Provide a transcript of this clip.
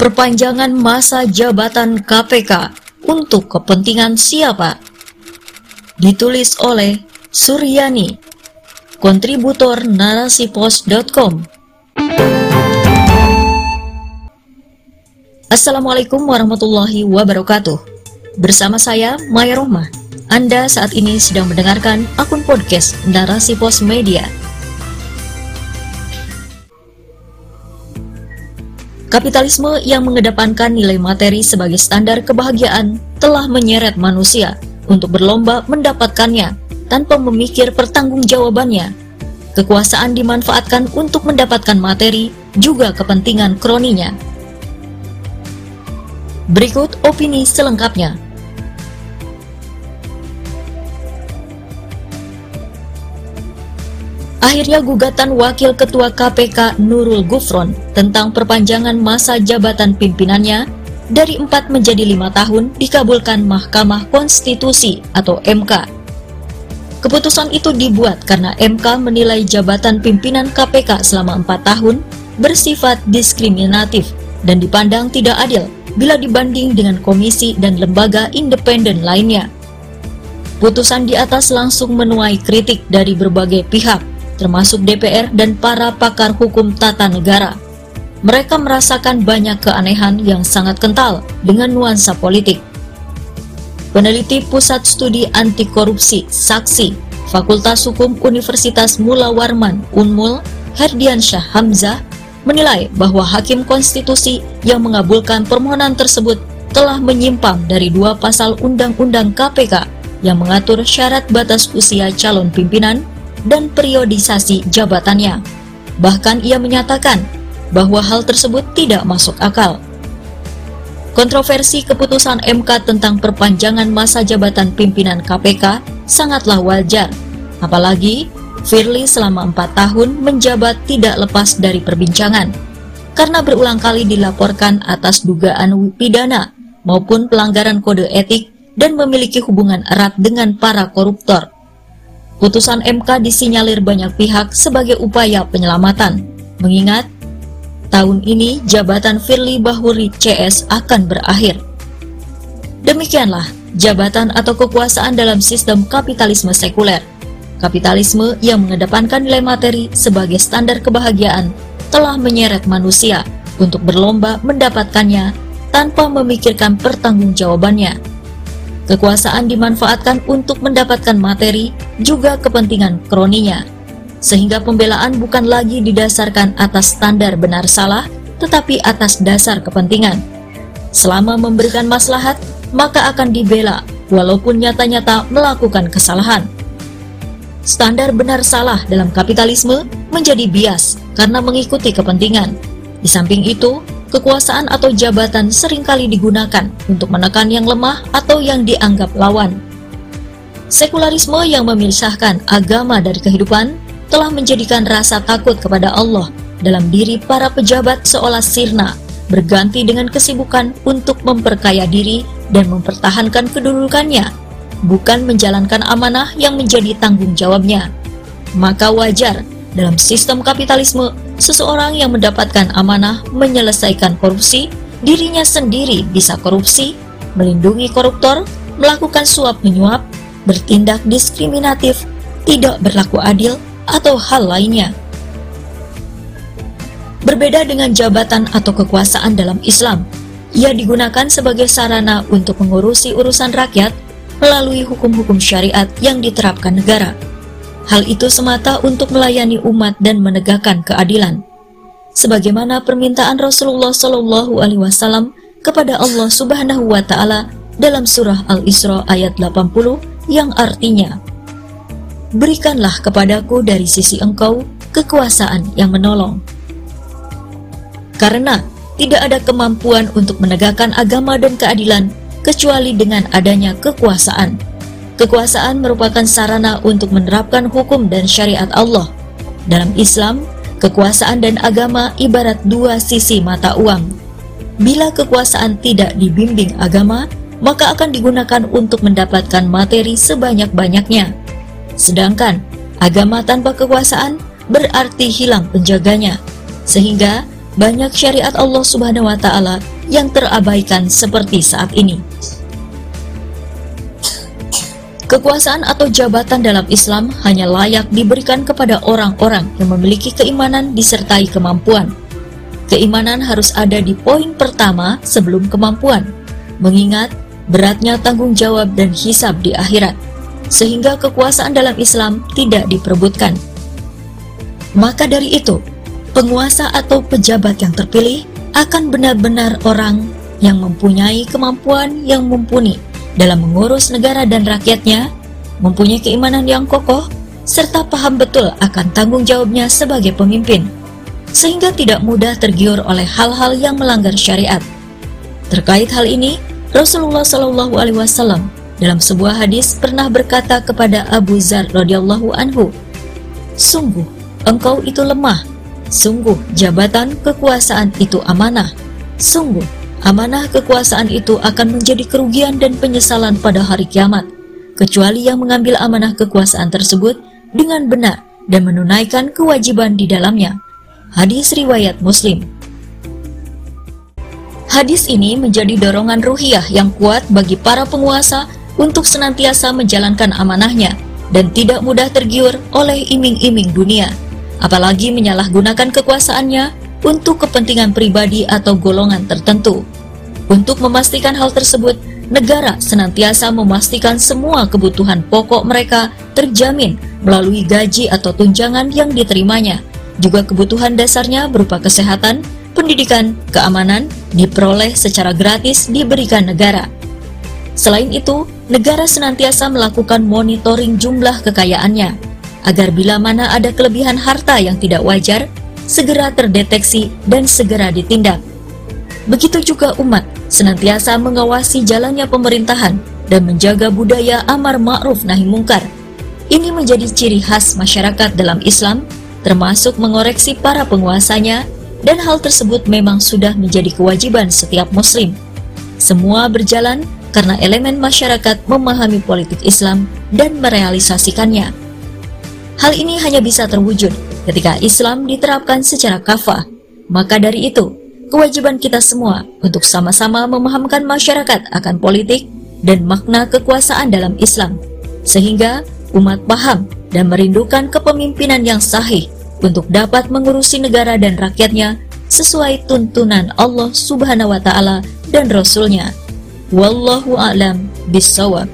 Perpanjangan masa jabatan KPK untuk kepentingan siapa? Ditulis oleh Suryani, kontributor narasipos.com. Assalamualaikum warahmatullahi wabarakatuh. Bersama saya Maya Rohmah. Anda saat ini sedang mendengarkan akun podcast Narasi Pos Media Kapitalisme yang mengedepankan nilai materi sebagai standar kebahagiaan telah menyeret manusia untuk berlomba mendapatkannya tanpa memikir pertanggungjawabannya. Kekuasaan dimanfaatkan untuk mendapatkan materi juga kepentingan kroninya. Berikut opini selengkapnya. Akhirnya gugatan Wakil Ketua KPK Nurul Gufron tentang perpanjangan masa jabatan pimpinannya dari 4 menjadi 5 tahun dikabulkan Mahkamah Konstitusi atau MK. Keputusan itu dibuat karena MK menilai jabatan pimpinan KPK selama 4 tahun bersifat diskriminatif dan dipandang tidak adil bila dibanding dengan komisi dan lembaga independen lainnya. Putusan di atas langsung menuai kritik dari berbagai pihak, termasuk DPR dan para pakar hukum tata negara. Mereka merasakan banyak keanehan yang sangat kental dengan nuansa politik. Peneliti Pusat Studi Anti Korupsi Saksi Fakultas Hukum Universitas Mula Warman Unmul Herdiansyah Hamzah menilai bahwa Hakim Konstitusi yang mengabulkan permohonan tersebut telah menyimpang dari dua pasal Undang-Undang KPK yang mengatur syarat batas usia calon pimpinan dan periodisasi jabatannya. Bahkan ia menyatakan bahwa hal tersebut tidak masuk akal. Kontroversi keputusan MK tentang perpanjangan masa jabatan pimpinan KPK sangatlah wajar, apalagi Firly selama empat tahun menjabat tidak lepas dari perbincangan karena berulang kali dilaporkan atas dugaan pidana maupun pelanggaran kode etik dan memiliki hubungan erat dengan para koruptor. Putusan MK disinyalir banyak pihak sebagai upaya penyelamatan, mengingat tahun ini jabatan Firly Bahuri CS akan berakhir. Demikianlah jabatan atau kekuasaan dalam sistem kapitalisme sekuler. Kapitalisme yang mengedepankan nilai materi sebagai standar kebahagiaan telah menyeret manusia untuk berlomba mendapatkannya tanpa memikirkan pertanggungjawabannya. Kekuasaan dimanfaatkan untuk mendapatkan materi juga kepentingan kroninya, sehingga pembelaan bukan lagi didasarkan atas standar benar salah, tetapi atas dasar kepentingan. Selama memberikan maslahat, maka akan dibela walaupun nyata-nyata melakukan kesalahan. Standar benar salah dalam kapitalisme menjadi bias karena mengikuti kepentingan. Di samping itu, kekuasaan atau jabatan sering kali digunakan untuk menekan yang lemah atau yang dianggap lawan. Sekularisme yang memisahkan agama dari kehidupan telah menjadikan rasa takut kepada Allah dalam diri para pejabat seolah sirna, berganti dengan kesibukan untuk memperkaya diri dan mempertahankan kedudukannya, bukan menjalankan amanah yang menjadi tanggung jawabnya. Maka wajar dalam sistem kapitalisme seseorang yang mendapatkan amanah menyelesaikan korupsi, dirinya sendiri bisa korupsi, melindungi koruptor, melakukan suap menyuap, bertindak diskriminatif, tidak berlaku adil, atau hal lainnya. Berbeda dengan jabatan atau kekuasaan dalam Islam, ia digunakan sebagai sarana untuk mengurusi urusan rakyat melalui hukum-hukum syariat yang diterapkan negara. Hal itu semata untuk melayani umat dan menegakkan keadilan. Sebagaimana permintaan Rasulullah Shallallahu Alaihi Wasallam kepada Allah Subhanahu Wa Taala dalam surah Al-Isra ayat 80 yang artinya Berikanlah kepadaku dari sisi engkau kekuasaan yang menolong. Karena tidak ada kemampuan untuk menegakkan agama dan keadilan kecuali dengan adanya kekuasaan. Kekuasaan merupakan sarana untuk menerapkan hukum dan syariat Allah. Dalam Islam, kekuasaan dan agama ibarat dua sisi mata uang. Bila kekuasaan tidak dibimbing agama, maka akan digunakan untuk mendapatkan materi sebanyak-banyaknya. Sedangkan agama tanpa kekuasaan berarti hilang penjaganya, sehingga banyak syariat Allah Subhanahu wa taala yang terabaikan seperti saat ini. Kekuasaan atau jabatan dalam Islam hanya layak diberikan kepada orang-orang yang memiliki keimanan disertai kemampuan. Keimanan harus ada di poin pertama sebelum kemampuan, mengingat beratnya tanggung jawab dan hisab di akhirat, sehingga kekuasaan dalam Islam tidak diperebutkan. Maka dari itu, penguasa atau pejabat yang terpilih akan benar-benar orang yang mempunyai kemampuan yang mumpuni dalam mengurus negara dan rakyatnya, mempunyai keimanan yang kokoh, serta paham betul akan tanggung jawabnya sebagai pemimpin, sehingga tidak mudah tergiur oleh hal-hal yang melanggar syariat. Terkait hal ini, Rasulullah Shallallahu Alaihi Wasallam dalam sebuah hadis pernah berkata kepada Abu Zar radhiyallahu anhu, "Sungguh engkau itu lemah. Sungguh jabatan kekuasaan itu amanah. Sungguh amanah kekuasaan itu akan menjadi kerugian dan penyesalan pada hari kiamat, kecuali yang mengambil amanah kekuasaan tersebut dengan benar dan menunaikan kewajiban di dalamnya. Hadis riwayat Muslim. Hadis ini menjadi dorongan ruhiyah yang kuat bagi para penguasa untuk senantiasa menjalankan amanahnya dan tidak mudah tergiur oleh iming-iming dunia apalagi menyalahgunakan kekuasaannya untuk kepentingan pribadi atau golongan tertentu. Untuk memastikan hal tersebut, negara senantiasa memastikan semua kebutuhan pokok mereka terjamin melalui gaji atau tunjangan yang diterimanya. Juga kebutuhan dasarnya berupa kesehatan, pendidikan, keamanan diperoleh secara gratis diberikan negara. Selain itu, negara senantiasa melakukan monitoring jumlah kekayaannya, agar bila mana ada kelebihan harta yang tidak wajar, segera terdeteksi dan segera ditindak. Begitu juga umat senantiasa mengawasi jalannya pemerintahan dan menjaga budaya amar ma'ruf nahi mungkar. Ini menjadi ciri khas masyarakat dalam Islam, termasuk mengoreksi para penguasanya, dan hal tersebut memang sudah menjadi kewajiban setiap muslim. Semua berjalan karena elemen masyarakat memahami politik Islam dan merealisasikannya. Hal ini hanya bisa terwujud ketika Islam diterapkan secara kafah. Maka dari itu, kewajiban kita semua untuk sama-sama memahamkan masyarakat akan politik dan makna kekuasaan dalam Islam, sehingga umat paham dan merindukan kepemimpinan yang sahih untuk dapat mengurusi negara dan rakyatnya sesuai tuntunan Allah Subhanahu wa taala dan Rasulnya. Wallahu a'lam bishawab.